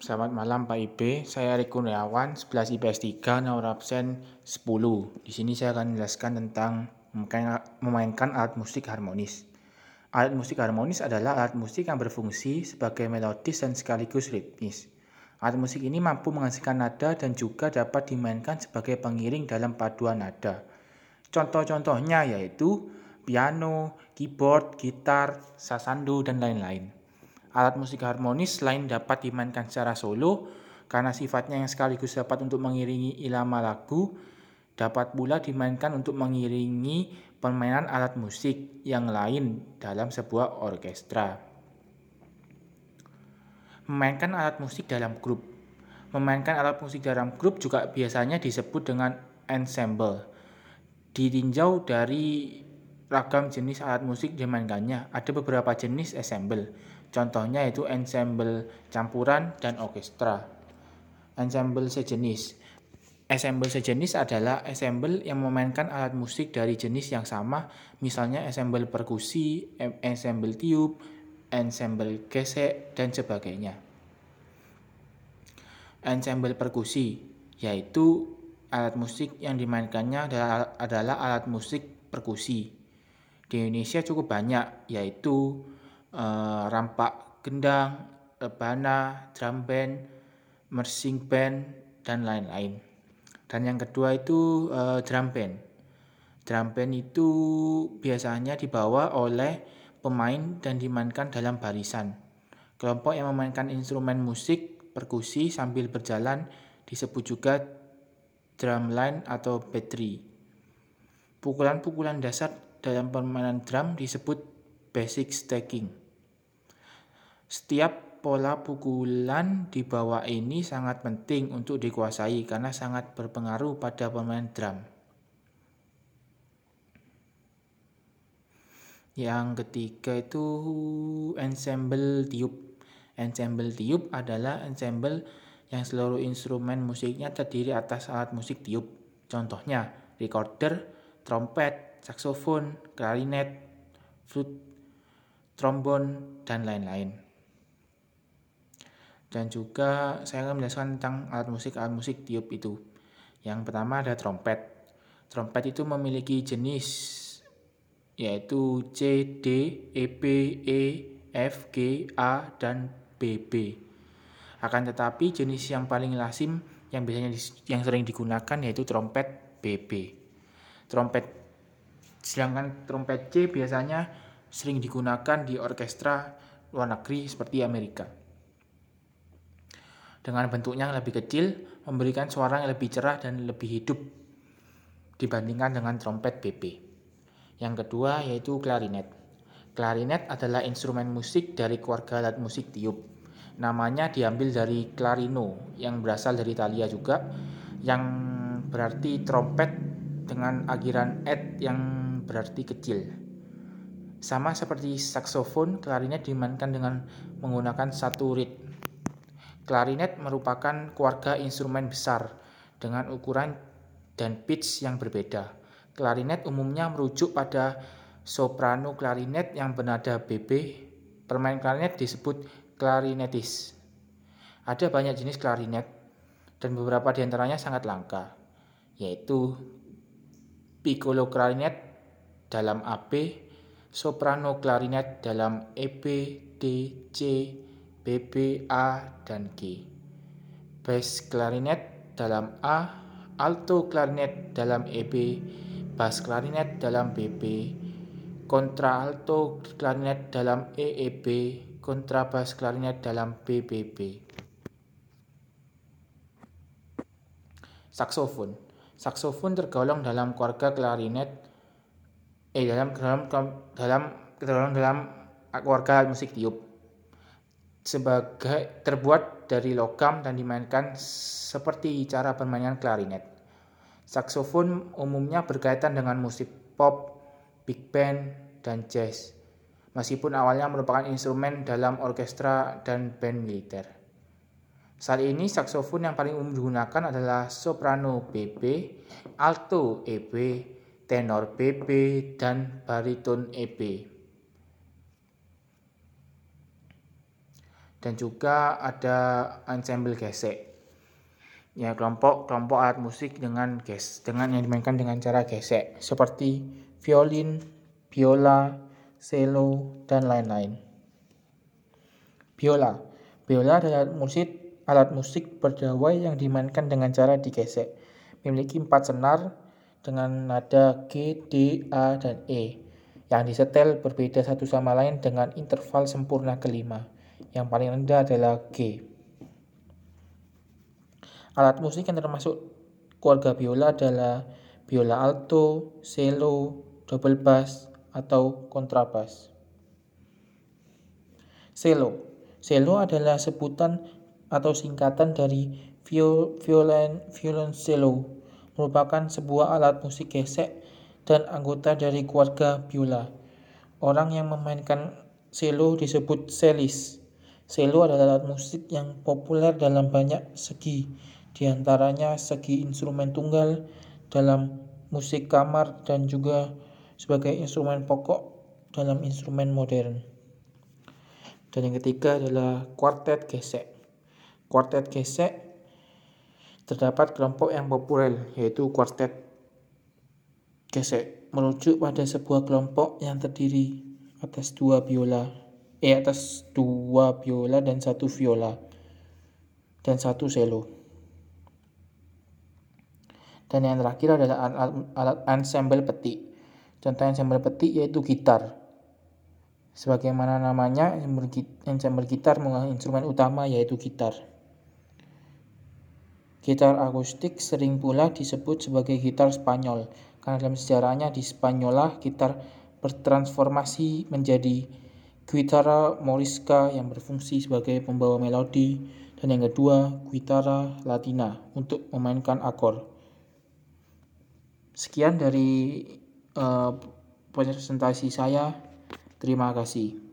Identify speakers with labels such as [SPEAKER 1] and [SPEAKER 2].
[SPEAKER 1] Selamat malam Pak IB, saya Erik Kurniawan, 11 IPS 3, nomor absen 10. Di sini saya akan menjelaskan tentang memainkan alat musik harmonis. Alat musik harmonis adalah alat musik yang berfungsi sebagai melodis dan sekaligus ritmis. Alat musik ini mampu menghasilkan nada dan juga dapat dimainkan sebagai pengiring dalam paduan nada. Contoh-contohnya yaitu piano, keyboard, gitar, sasando, dan lain-lain. Alat musik harmonis selain dapat dimainkan secara solo, karena sifatnya yang sekaligus dapat untuk mengiringi ilama lagu, dapat pula dimainkan untuk mengiringi permainan alat musik yang lain dalam sebuah orkestra. Memainkan alat musik dalam grup. Memainkan alat musik dalam grup juga biasanya disebut dengan ensemble. Ditinjau dari ragam jenis alat musik dimainkannya, ada beberapa jenis ensemble Contohnya itu ensemble campuran dan orkestra. Ensemble sejenis. Ensemble sejenis adalah ensemble yang memainkan alat musik dari jenis yang sama, misalnya ensemble perkusi, ensemble tiup, ensemble gesek, dan sebagainya. Ensemble perkusi yaitu alat musik yang dimainkannya adalah, adalah alat musik perkusi. Di Indonesia cukup banyak, yaitu uh, rampak gendang, rebana, drum band, mersing band, dan lain-lain. Dan yang kedua itu uh, drum band. Drum band itu biasanya dibawa oleh pemain dan dimainkan dalam barisan. Kelompok yang memainkan instrumen musik perkusi sambil berjalan disebut juga drumline atau battery. Pukulan-pukulan dasar dalam permainan drum disebut basic stacking. Setiap pola pukulan di bawah ini sangat penting untuk dikuasai karena sangat berpengaruh pada pemain drum. Yang ketiga itu ensemble tiup. Ensemble tiup adalah ensemble yang seluruh instrumen musiknya terdiri atas alat musik tiup. Contohnya recorder, trompet, saksofon, klarinet, flute, trombon, dan lain-lain dan juga saya akan menjelaskan tentang alat musik alat musik tiup itu. Yang pertama ada trompet. Trompet itu memiliki jenis yaitu C, D, E, B, E, F, G, A, dan BB. Akan tetapi jenis yang paling lazim yang biasanya yang sering digunakan yaitu trompet BB. Trompet sedangkan trompet C biasanya sering digunakan di orkestra luar negeri seperti Amerika dengan bentuknya yang lebih kecil, memberikan suara yang lebih cerah dan lebih hidup dibandingkan dengan trompet BP. Yang kedua yaitu klarinet. Klarinet adalah instrumen musik dari keluarga alat musik tiup. Namanya diambil dari clarino yang berasal dari Italia juga, yang berarti trompet dengan akhiran et yang berarti kecil. Sama seperti saksofon, klarinet dimainkan dengan menggunakan satu rit Klarinet merupakan keluarga instrumen besar dengan ukuran dan pitch yang berbeda. Klarinet umumnya merujuk pada soprano klarinet yang bernada BB. Permain klarinet disebut klarinetis. Ada banyak jenis klarinet dan beberapa di antaranya sangat langka, yaitu piccolo klarinet dalam AB, soprano klarinet dalam EB, D, C, B, A, dan G. Bass clarinet dalam A, alto clarinet dalam EB, bass clarinet dalam BB, alto clarinet dalam EEB, bass clarinet dalam BBB. Saksofon. Saksofon tergolong dalam keluarga klarinet eh dalam dalam dalam tergolong dalam keluarga musik tiup sebagai terbuat dari logam dan dimainkan seperti cara permainan klarinet. Saksofon umumnya berkaitan dengan musik pop, big band, dan jazz. Meskipun awalnya merupakan instrumen dalam orkestra dan band militer. Saat ini saksofon yang paling umum digunakan adalah soprano BB, alto EB, tenor BB, dan bariton EB. dan juga ada ensemble gesek ya kelompok-kelompok alat musik dengan ges dengan yang dimainkan dengan cara gesek seperti violin, biola, cello dan lain-lain. Biola. Biola adalah musik alat musik berdawai yang dimainkan dengan cara digesek. Memiliki empat senar dengan nada G, D, A, dan E yang disetel berbeda satu sama lain dengan interval sempurna kelima. Yang paling rendah adalah G. Alat musik yang termasuk keluarga biola adalah biola alto, cello, double bass, atau kontrabas. Cello. Cello adalah sebutan atau singkatan dari violin violoncello, merupakan sebuah alat musik gesek dan anggota dari keluarga biola. Orang yang memainkan cello disebut cellist. Cello adalah alat musik yang populer dalam banyak segi, di antaranya segi instrumen tunggal dalam musik kamar dan juga sebagai instrumen pokok dalam instrumen modern. Dan yang ketiga adalah kuartet gesek. Kuartet gesek terdapat kelompok yang populer yaitu kuartet gesek merujuk pada sebuah kelompok yang terdiri atas dua biola eh atas dua biola dan satu viola dan satu cello. Dan yang terakhir adalah alat, alat ensemble petik. Contoh ensemble petik yaitu gitar. Sebagaimana namanya, ensemble gitar menggunakan instrumen utama yaitu gitar. Gitar akustik sering pula disebut sebagai gitar Spanyol, karena dalam sejarahnya di Spanyola gitar bertransformasi menjadi guitarra morisca yang berfungsi sebagai pembawa melodi, dan yang kedua guitarra latina untuk memainkan akor. Sekian dari uh, presentasi saya. Terima kasih.